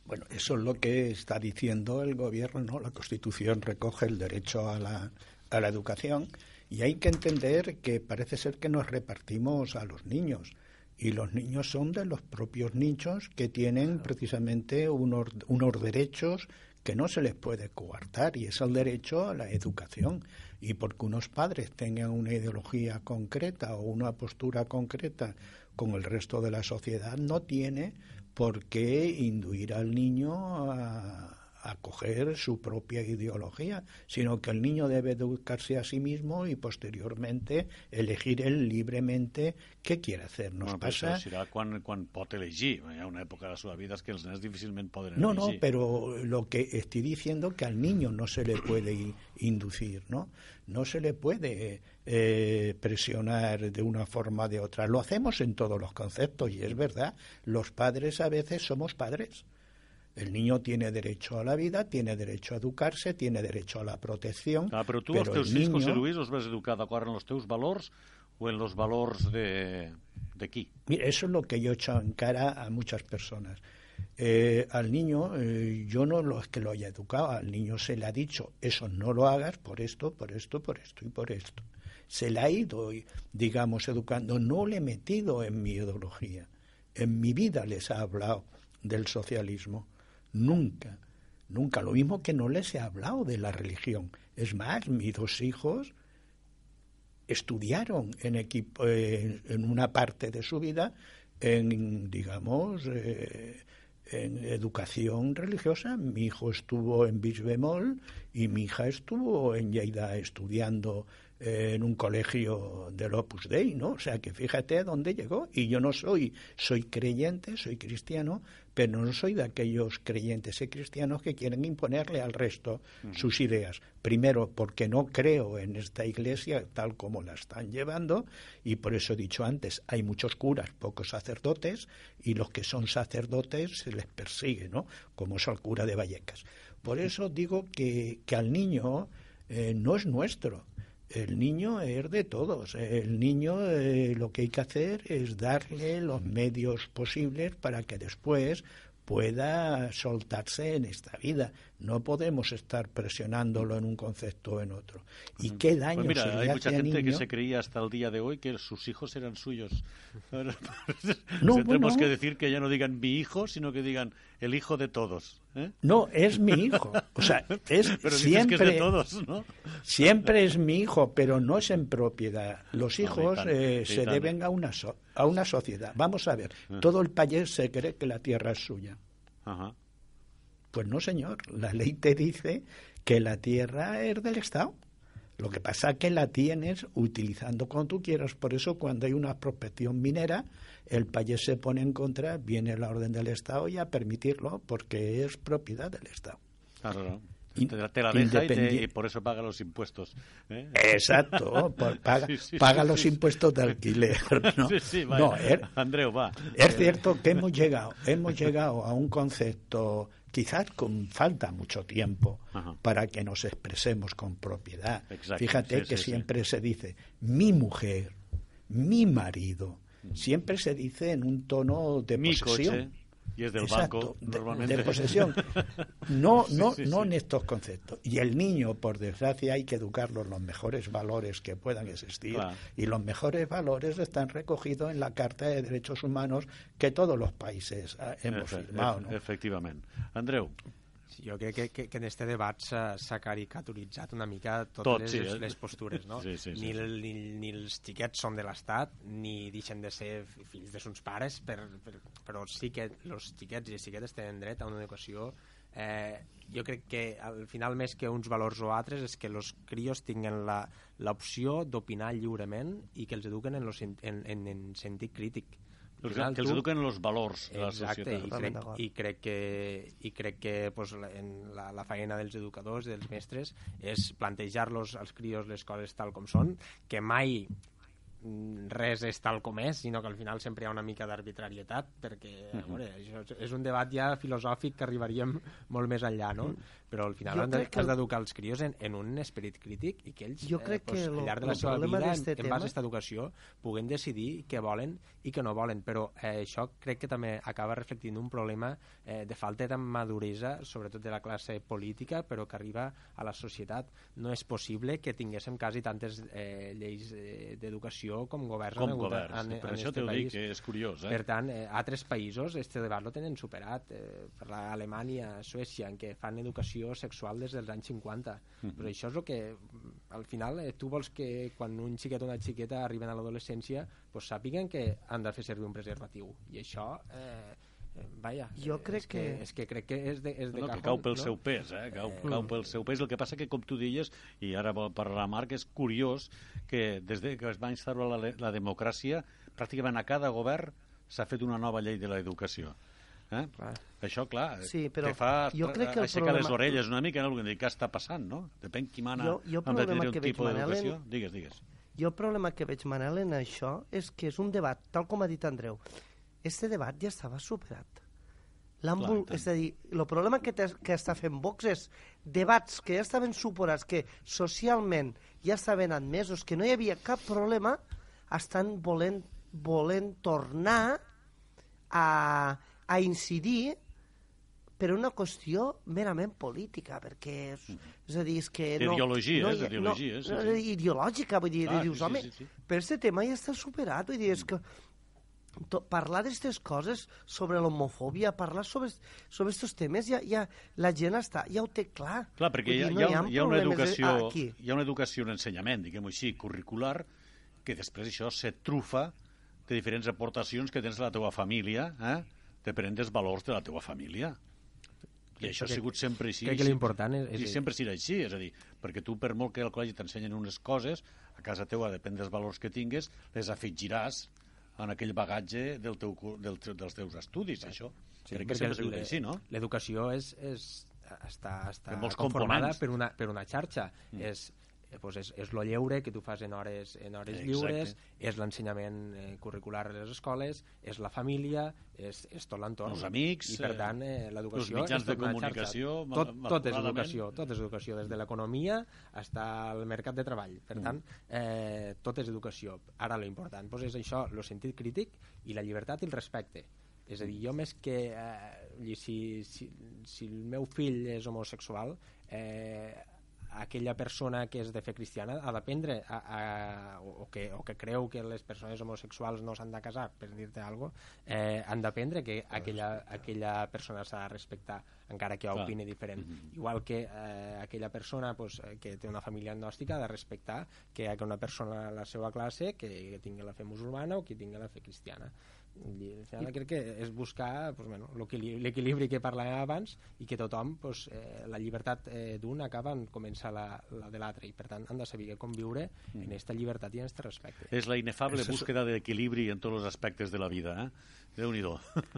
Bueno, eso es lo que está diciendo el gobierno, ¿no? La Constitución recoge el derecho a la, a la educación y hay que entender que parece ser que nos repartimos a los niños y los niños son de los propios nichos que tienen precisamente unos, unos derechos que no se les puede coartar y es el derecho a la educación. Y porque unos padres tengan una ideología concreta o una postura concreta con el resto de la sociedad no tiene por qué induir al niño a, a coger su propia ideología, sino que el niño debe educarse a sí mismo y posteriormente elegir él libremente qué quiere hacer. Nos Bueno, això serà quan, quan pot elegir. Hi ha una època de la seva vida que els nens difícilment poden No, no, elegir. pero lo que estoy diciendo que al niño no se le puede inducir, ¿no? No se le puede eh, presionar de una forma o de otra. Lo hacemos en todos los conceptos y es verdad. Los padres a veces somos padres. El niño tiene derecho a la vida, tiene derecho a educarse, tiene derecho a la protección. Ah, però tu pero els teus fills, niño- José Luis, els vas educar d'acord amb els teus valors o en los valors de, de qui? Mira, eso es lo que yo he echado en cara a muchas personas. Eh, al niño, eh, yo no lo es que lo haya educado, al niño se le ha dicho, eso no lo hagas por esto, por esto, por esto y por esto. Se le ha ido, digamos, educando. No le he metido en mi ideología. En mi vida les ha hablado del socialismo. Nunca, nunca. Lo mismo que no les he hablado de la religión. Es más, mis dos hijos estudiaron en equipo eh, en una parte de su vida en digamos eh, en educación religiosa mi hijo estuvo en Bisbemol y mi hija estuvo en Lleida estudiando eh, en un colegio del Opus Dei, ¿no? O sea que fíjate a dónde llegó. Y yo no soy, soy creyente, soy cristiano, pero no soy de aquellos creyentes y cristianos que quieren imponerle al resto sus ideas. Primero, porque no creo en esta iglesia tal como la están llevando, y por eso he dicho antes, hay muchos curas, pocos sacerdotes, y los que son sacerdotes se les persigue, ¿no? Como es el cura de Vallecas. Por eso digo que, que al niño eh, no es nuestro. El niño es de todos. El niño eh, lo que hay que hacer es darle los medios posibles para que después pueda soltarse en esta vida. No podemos estar presionándolo en un concepto o en otro. ¿Y qué daño Pues se mira, le hay hace mucha gente que niño? se creía hasta el día de hoy que sus hijos eran suyos. Ahora, No, Tendremos bueno. que decir que ya no digan mi hijo, sino que digan el hijo de todos. ¿eh? No, es mi hijo. O sea, es Pero siempre... que es de todos, ¿no? Siempre es mi hijo, pero no es en propiedad. Los hijos eh, se deben a una, so- a una sociedad. Vamos a ver, Ah. todo el país se cree que la tierra es suya. Ajá. Pues no, señor. La ley te dice que la tierra es del Estado. Lo que pasa es que la tienes utilizando cuando tú quieras. Por eso, cuando hay una prospección minera, el país se pone en contra, viene la orden del Estado y a permitirlo porque es propiedad del Estado. Claro, no. te, te la deja y, te, y, por eso paga los impuestos. ¿eh? Exacto, paga, sí, sí, paga sí, los impuestos de alquiler. No, no er, Andreu, va. Es cierto que hemos llegado, hemos llegado a un concepto quizás con falta mucho tiempo Ajá. para que nos expresemos con propiedad. Exacto. Fíjate que siempre se dice mi mujer, mi marido, siempre se dice en un tono de mi posesión. Coche y es del Exacto, banco normalmente. De, de posesión. No, no, sí, sí, no sí. en estos conceptos. Y el niño, por desgracia, hay que educarlo en los mejores valores que puedan existir. Claro. Y los mejores valores están recogidos en la Carta de Derechos Humanos que todos los países hemos Efe, firmado. ¿no? Efectivament. Andreu. Sí, jo crec que, que, que en este debat s'ha caricaturitzat una mica totes Tot, les, sí, eh? les postures, no? Sí, sí, sí, ni, el, ni, ni els xiquets són de l'Estat, ni deixen de ser fills de sus pares, per, per, però sí que els xiquets i les xiquetes tenen dret a una educació eh, jo crec que al final més que uns valors o altres és que els crios tinguen l'opció d'opinar lliurement i que els eduquen en, los, en, en, en sentit crític que, final, que els eduquen els valors de la Exacte, societat. I crec, i crec que, i crec que pues, la, en la, la feina dels educadors, dels mestres, és plantejar-los als crios les coses tal com són, que mai res és tal com és, sinó que al final sempre hi ha una mica d'arbitrarietat, perquè uh -huh. veure, això és un debat ja filosòfic que arribaríem molt més enllà, no? Però al final jo has d'educar els crios en, en un esperit crític i que ells, jo crec eh, pues, que al llarg de la seva vida, en, en base a aquesta educació, puguen decidir què volen i què no volen. Però eh, això crec que també acaba reflectint un problema eh, de falta de maduresa, sobretot de la classe política, però que arriba a la societat. No és possible que tinguéssim quasi tantes eh, lleis eh, d'educació com governs com en, governs. en, en, per en això este t'ho país. dic, que és curiós. Eh? Per tant, eh, altres països este debat lo tenen superat. Eh, per l'Alemanya, Suècia, en què fan educació sexual des dels anys 50. Uh -huh. Però això és el que, al final, eh, tu vols que quan un xiquet o una xiqueta arriben a l'adolescència pues, sàpiguen que han de fer servir un preservatiu. I això... Eh, vaja, jo crec és que, que... és que crec que és de, és de no, cajón, que cau pel no? seu pes, eh? cau, eh, cau pel seu pes. El que passa que, com tu deies, i ara parlarà Marc, és curiós que des de que es va instaurar la, la democràcia, pràcticament a cada govern s'ha fet una nova llei de l'educació. Eh? Clar. Això, clar, sí, però te fa jo crec que aixecar problema... les orelles una mica, no? què està passant, no? Depèn qui mana jo, jo han de tenir un que tipus d'educació. En... Digues, digues. Jo el problema que veig, Manel, en això és que és un debat, tal com ha dit Andreu, este debat ja estava superat. Clar, és a dir, el problema que, que està fent Vox és debats que ja estaven superats, que socialment ja estaven admesos, que no hi havia cap problema, estan volent, volent tornar a, a incidir per una qüestió merament política, perquè és, és a dir, és que no... Ideologia, no, és ideologia. No, sí, sí. Ideològica, vull dir, ah, dius, sí, home, sí, sí, però aquest tema ja està superat, vull dir, és que to, parlar d'aquestes coses sobre l'homofòbia, parlar sobre sobre aquests temes, ja, ja, la gent està, ja ho té clar. Clar, perquè Vull hi ha, dir, no hi, ha, hi ha una problemes educació, aquí. hi ha una educació, un ensenyament, diguem-ho així, curricular, que després això se trufa de diferents aportacions que tens de la teva família, eh? Depenent dels valors de la teva família. I això ha sigut sempre així. Crec que l'important és... I és sempre serà així, és a dir, perquè tu, per molt que al col·legi t'ensenyen unes coses, a casa teua, depèn dels valors que tingues, les afegiràs en aquell bagatge del teu, del, dels teus estudis, això. Sí, Crec que sempre ha sigut així, no? L'educació és, és, està, està conformada per una, per una xarxa. Mm. És, eh, pues és, és lo lleure que tu fas en hores, en hores Exacte. lliures, és l'ensenyament eh, curricular a les escoles, és la família, és, és tot l'entorn. Els amics, I per eh, tant, eh, l'educació... els mitjans de comunicació. Tot, tot és educació, tot és educació, des de l'economia fins al mercat de treball. Per Mm. tant, eh, tot és educació. Ara, lo important pues, és això, el sentit crític i la llibertat i el respecte. És a dir, jo més que... Eh, si, si, si el meu fill és homosexual, eh, aquella persona que és de fe cristiana ha d'aprendre a, a, o, que, o que creu que les persones homosexuals no s'han de casar, per dir-te alguna cosa, eh, han d'aprendre que aquella, aquella persona s'ha de respectar encara que Clar. opini diferent. Mhm. Igual que eh, aquella persona pues, eh, que té una família agnòstica ha de respectar que una persona a la seva classe que, que tingui la fe musulmana o que tingui la fe cristiana. I, al final, crec que és buscar pues, bueno, l'equilibri l'equilibri que parlàvem abans i que tothom, pues, eh, la llibertat eh, d'un acaba en començar la, la de l'altre i per tant han de saber com viure Mm. en aquesta llibertat i en aquest respecte. És la inefable és- búsqueda de equilibri en tots els aspectes de la vida, eh? Déu-n'hi-do.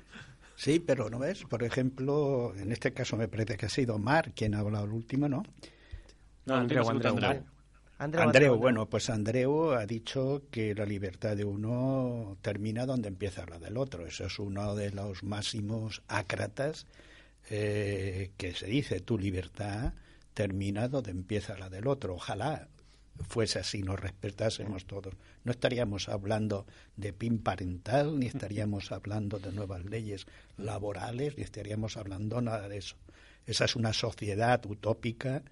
Sí, pero no ves, por ejemplo, en este caso me parece que ha sido Mar quien ha hablado el último, ¿no? No, Andreu, Andreu. Andreu. Andreu, Andreu, bueno, pues Andreu ha dicho que la libertad de uno termina donde empieza la del otro. Eso es uno de los máximos ácratas eh, que se dice, tu libertad termina donde empieza la del otro. Ojalá fuese así, nos respetásemos todos. No estaríamos hablando de PIN parental, ni estaríamos hablando de nuevas leyes laborales, ni estaríamos hablando nada de eso. Esa es una sociedad utópica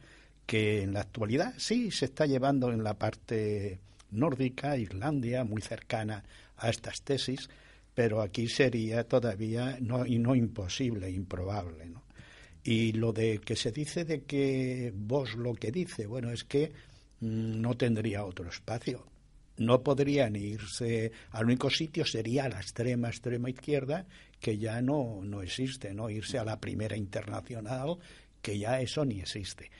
que en la actualidad sí se está llevando en la parte nórdica, Islandia, muy cercana a estas tesis, pero aquí sería todavía no, y no imposible, improbable. ¿no? Y lo de que se dice de que vos lo que dice, bueno, es que mm, no tendría otro espacio. No podrían irse, al único sitio sería la extrema, extrema izquierda, que ya no, no existe, ¿no? Irse a la primera internacional, que ya eso ni existe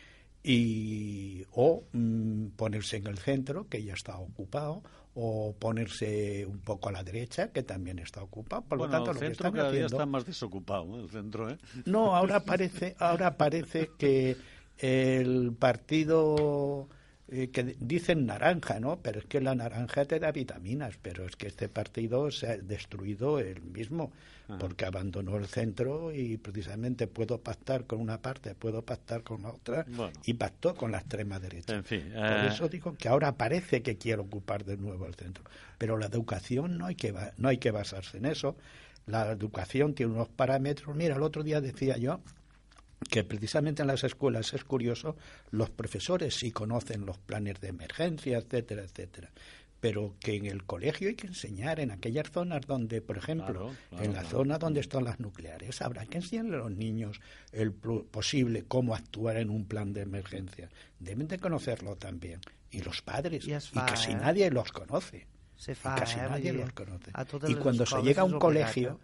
y o mm, ponerse en el centro que ya está ocupado o ponerse un poco a la derecha que también está ocupado por bueno, lo tanto el lo que centro están cada día haciendo está más desocupado, ¿eh? el centro, ¿eh? no ahora parece ahora parece que el partido eh, que dicen naranja, ¿no? Pero es que la naranja te da vitaminas, pero es que este partido se ha destruido él mismo, Ajá. porque abandonó el centro y precisamente puedo pactar con una parte, puedo pactar con la otra, Bueno. y pactó con la extrema derecha. En fin, Por eh, eso digo que ahora parece que quiere ocupar de nuevo el centro. Pero la educación no hay que, no hay que basarse en eso. La educación tiene unos parámetros. Mira, el otro día decía yo que precisamente en las escuelas es curioso, los profesores sí conocen los planes de emergencia, etcétera, etcétera. Pero que en el colegio hay que enseñar en aquellas zonas donde, por ejemplo, Claro, claro, en la claro. zona donde están las nucleares, habrá que enseñarle a los niños el plu- posible cómo actuar en un plan de emergencia. Deben de conocerlo también. Y los padres. Y casi eh? nadie los conoce. Se Y casi eh? Nadie los conoce. Y cuando se llega a un colegio?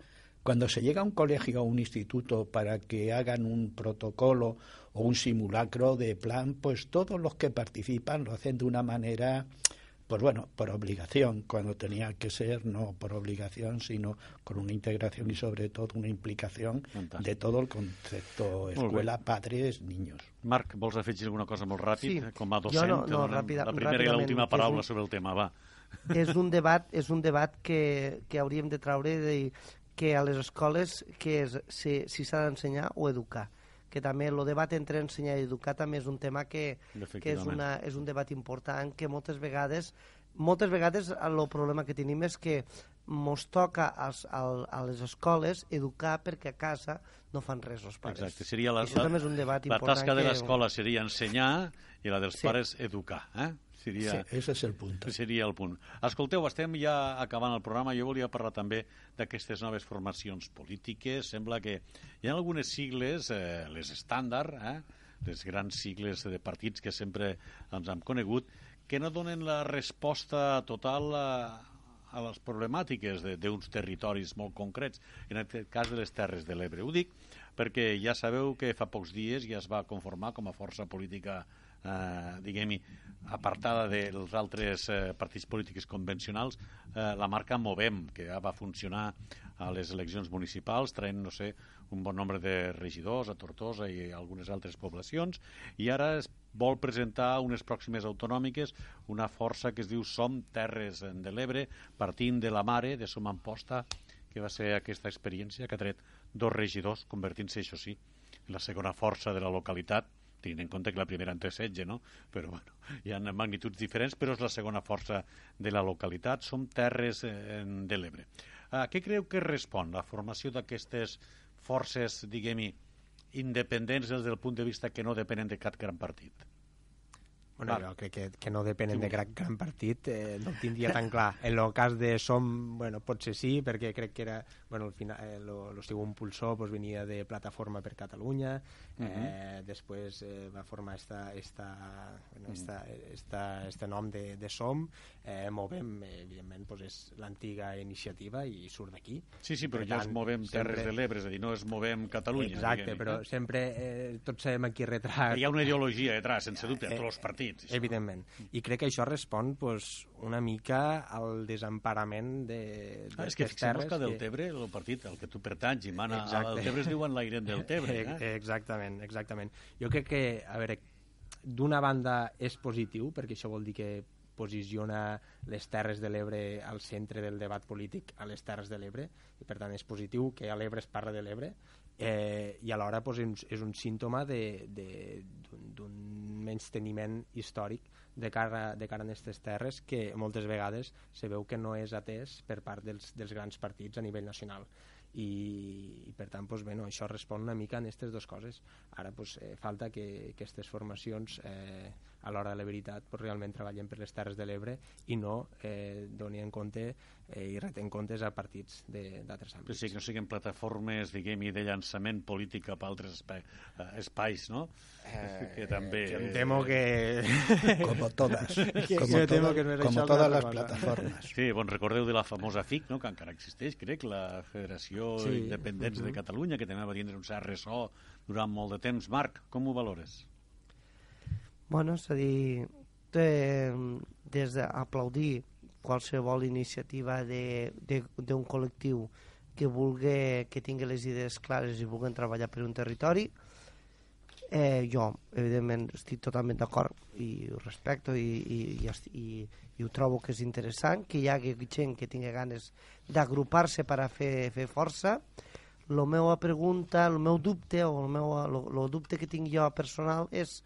Cuando se llega a un colegio o un instituto para que hagan un protocolo o un simulacro de plan, pues todos los que participan lo hacen de una manera, pues bueno, por obligación, cuando tenía que ser no por obligación, sino con una integración y sobre todo una implicación Fantàstic. de todo el concepto escuela, padres, niños. Marc, vols afegir alguna cosa molt ràpid? Sí. Com a Jo docent, no- no, ràpida- la primera i l'última paraula un- sobre el tema, va. és un debat, és un debat que, que hauríem de traure de que a les escoles que és, si si s'ha d'ensenyar o educar que també el debat entre ensenyar i educar també és un tema que, que és, una, és un debat important que moltes vegades moltes vegades el problema que tenim és que mos toca als, al, a les escoles educar perquè a casa no fan res els pares. Exacte, seria la, Això també és un debat la important tasca de que- l'escola seria ensenyar i la dels Sí. pares educar, eh? Seria, Sí, ese es el punto. seria el punt. Escolteu, estem ja acabant el programa. Jo volia parlar també d'aquestes noves formacions polítiques. Sembla que hi ha algunes sigles, eh, les estàndard, eh, les grans sigles de partits que sempre ens hem conegut, que no donen la resposta total a, a les problemàtiques de- d'uns territoris molt concrets, en aquest cas de les Terres de l'Ebre. Ho dic perquè ja sabeu que fa pocs dies ja es va conformar com a força política eh, diguem-hi, apartada dels altres eh, partits polítics convencionals, eh, la marca Movem, que ja va funcionar a les eleccions municipals, traient, no sé, un bon nombre de regidors a Tortosa i a algunes altres poblacions, i ara es vol presentar unes pròximes autonòmiques una força que es diu Som Terres de l'Ebre, partint de la mare de Som Amposta, que va ser aquesta experiència que ha tret dos regidors, convertint-se, això sí, en la segona força de la localitat, tenint en compte que la primera en té setge, no? Però, bueno, hi ha magnituds diferents, però és la segona força de la localitat. Som terres eh, de l'Ebre. A què creu que respon la formació d'aquestes forces, diguem-hi, independents des del punt de vista que no depenen de cap gran partit? Bueno, Val. jo crec que, que no depenen Sí, de gran, gran partit, eh, no ho tindria tan clar. En el cas de Som, bueno, potser sí, perquè crec que era, bueno, al final, eh, lo, lo seu impulsor pues, venia de Plataforma per Catalunya, eh, després eh, va formar esta, esta, bueno, esta, esta, este nom de, de Som, eh, Movem, evidentment, pues, és l'antiga iniciativa i surt d'aquí. Sí, sí, però Per ja tant, es movem terres sempre- de l'Ebre, és a dir, no es movem Catalunya. Exacte, però eh? sempre eh, tots sabem a qui Hi ha una ideologia detrás, sense dubte, Eh, tots els partits. Partits. Això. Evidentment. I crec que això respon pues, una mica al desemparament de, ah, és que fixem que del Tebre, el partit al que tu pertanys i mana Exacte. al Tebre es diuen l'Airen del Tebre. Eh? Exactament, exactament. Jo crec que, a veure, d'una banda és positiu, perquè això vol dir que posiciona les Terres de l'Ebre al centre del debat polític a les Terres de l'Ebre, i per tant és positiu que a l'Ebre es parla de l'Ebre, eh, i alhora pues, és un símptoma d'un menysteniment històric de cara, de cara a aquestes terres que moltes vegades se veu que no és atès per part dels, dels grans partits a nivell nacional. I, i per tant pues, bueno, això respon una mica en aquestes dues coses. Ara pues, eh, falta que, que aquestes formacions eh, a l'hora de la veritat pues, realment treballen per les Terres de l'Ebre i no eh, doni en compte eh, i reten comptes a partits d'altres àmbits. Però sí, que no siguin plataformes, diguem de llançament polític cap a altres espai, eh, espais, no? Eh, que també... Que em temo que... Como todas. que, como, que toda, que como todas les plataformes. Sí, bon, recordeu de la famosa FIC, no? que encara existeix, crec, la Federació sí. Independents uh -huh. de Catalunya, que també va tindre un cert ressò durant molt de temps. Marc, com ho valores? Bueno, és a dir, eh, des d'aplaudir qualsevol iniciativa d'un col·lectiu que vulgui, que tingui les idees clares i vulguen treballar per un territori, eh, jo, evidentment, estic totalment d'acord i ho respecto i, i, i, i, i ho trobo que és interessant, que hi hagi gent que tingui ganes d'agrupar-se per a fer, fer força. La meva pregunta, el meu dubte, o el, meu, el, el dubte que tinc jo personal és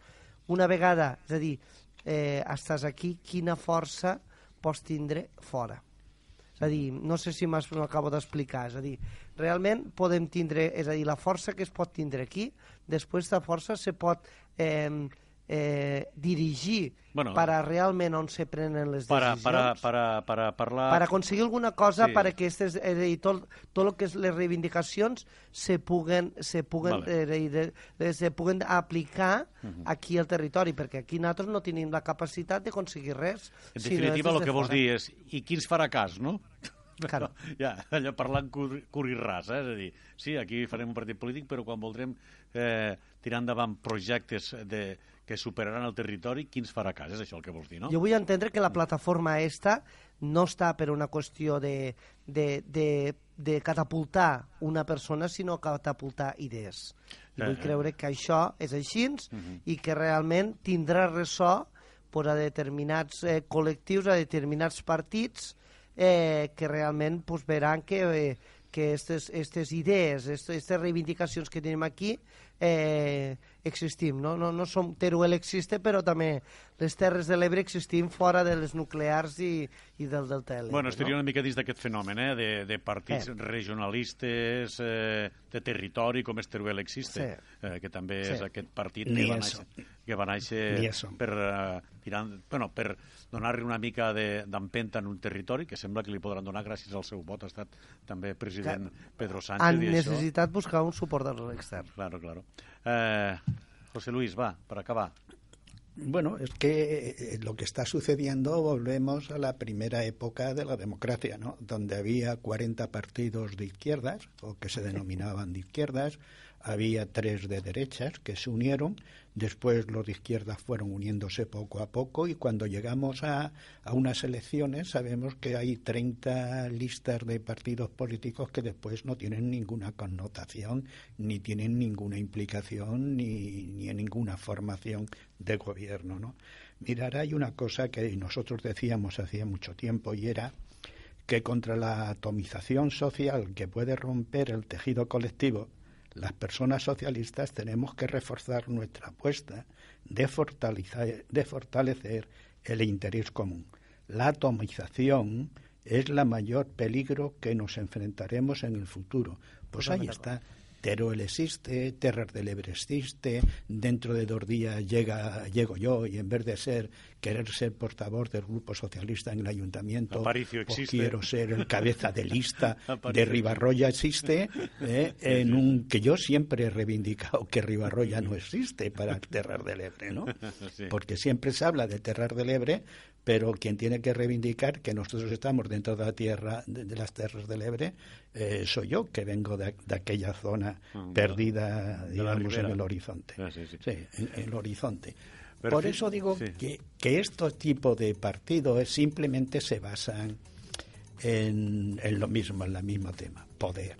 una vegada, és a dir, eh, estàs aquí, quina força pots tindre fora. És a dir, no sé si m'acabo d'explicar, és a dir, realment podem tindre, és a dir, la força que es pot tindre aquí, després de força se pot eh, eh, dirigir bueno, para realment on se prenen les para, decisions. Para, para, para parlar... Para aconseguir alguna cosa sí. para que estes, eh, tot, tot el que és les reivindicacions se puguen, se puguen, vale. eh, se puguen aplicar uh -huh. aquí al territori, perquè aquí nosaltres no tenim la capacitat de conseguir res. En definitiva, el que vols dir és, i qui ens farà cas, no? Claro. ja, allò parlant cur, cur i ras, eh? és a dir, sí, aquí farem un partit polític, però quan voldrem eh, tirar endavant projectes de, que superaran el territori, qui ens farà cas? És això el que vols dir, no? Jo vull entendre que la plataforma esta no està per una qüestió de, de, de, de catapultar una persona, sinó catapultar idees. I vull eh, eh. creure que això és així uh mhm. -huh. i que realment tindrà ressò per a determinats eh, col·lectius, a determinats partits, eh, que realment pues, veran que, eh, que aquestes idees, aquestes reivindicacions que tenim aquí eh, existim. No, no, no som Teruel existe, però també les Terres de l'Ebre existim fora de les nuclears i, i del Delta de l'Ebre. Bueno, estaria no? una mica dins d'aquest fenomen, eh? de, de partits eh. regionalistes eh, de territori com és Teruel existe, sí. eh, que també sí. és aquest partit que va, néixer, que va néixer per, uh, tirant, bueno, per donar-li una mica d'empenta en un territori que sembla que li podran donar gràcies al seu vot. Ha estat també president que Pedro Sánchez. Han necessitat això. buscar un suport extern. Claro, claro. Eh, José Luis, va, para acabar. Bueno, es que eh, lo que está sucediendo, volvemos a la primera época de la democracia, ¿no? Donde había 40 partidos de izquierdas, o que se denominaban de izquierdas, había tres de derechas que se unieron, después los de izquierda fueron uniéndose poco a poco y cuando llegamos a, a unas elecciones sabemos que hay 30 listas de partidos políticos que después no tienen ninguna connotación, ni tienen ninguna implicación, ni, ni ninguna formación de gobierno. ¿no? Mirar, hay una cosa que nosotros decíamos hacía mucho tiempo y era que contra la atomización social que puede romper el tejido colectivo, las personas socialistas tenemos que reforzar nuestra apuesta de fortalecer, de fortalecer el interés común. La atomización es la mayor peligro que nos enfrentaremos en el futuro. Pues ahí está Teruel existe, Terras del Ebre existe, dentro de dos días llega, llego yo y en vez de ser querer ser portavoz del Grupo Socialista en el Ayuntamiento, pues quiero ser el cabeza de lista de Ribarroya existe, eh, en un que yo siempre he reivindicado que Ribarroya no existe para Terras del Ebre, ¿no? Porque siempre se habla de Terras del Ebre, pero quien tiene que reivindicar que nosotros estamos dentro de la tierra, de, las tierras del Ebre, eh, soy yo, que vengo de, aquella zona ah, perdida, digamos, en el horizonte. Ah, sí, en, el horizonte. Por eso digo sí. que, que este tipo de partidos simplemente se basan en, en lo mismo, en el mismo tema, poder,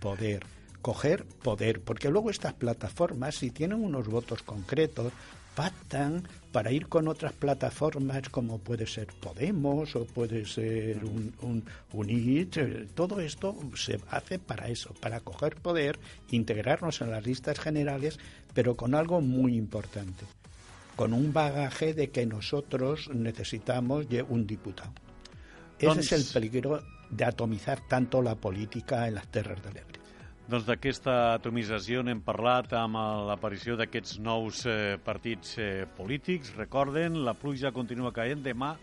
poder, coger poder, porque luego estas plataformas, si tienen unos votos concretos, pactan para ir con otras plataformas como puede ser Podemos o puede ser un, un, UNIT, eh, todo esto se hace para eso, para coger poder, integrarnos en las listas generales, pero con algo muy importante, con un bagaje de que nosotros necesitamos un diputado. Ese Doncs- es el peligro de atomizar tanto la política en las Terres de l'Ebre. Doncs d'aquesta atomització n'hem parlat amb l'aparició d'aquests nous eh, partits eh, polítics. Recorden, la pluja continua caent. Demà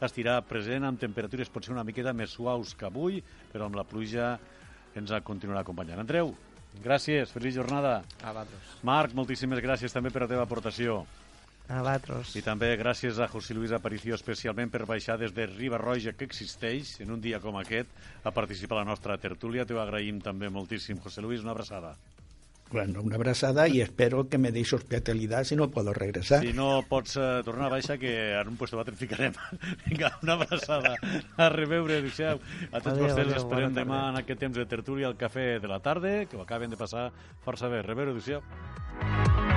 estirà present amb temperatures potser una miqueta més suaus que avui, però amb la pluja ens continuarà acompanyant. Andreu, gràcies, feliç jornada. A vosaltres. Marc, moltíssimes gràcies també per la teva aportació. A vosaltres. I també gràcies a José Luis Aparicio especialment per baixar des de Riba Roja, que existeix en un dia com aquest, a participar a la nostra tertúlia. T'ho agraïm també moltíssim, José Luis, una abraçada. Bueno, una abrazada y espero que me deis hospitalidad si no puedo regresar. Si no pots eh, tornar a baixa, que en un puesto va te'n ficarem. Vinga, una abraçada. A reveure, adéu A tots Adéu, vostès adéu, esperem demà tarda. en aquest temps de tertúlia al cafè de la tarda, que ho acaben de passar força bé. Reveure, adéu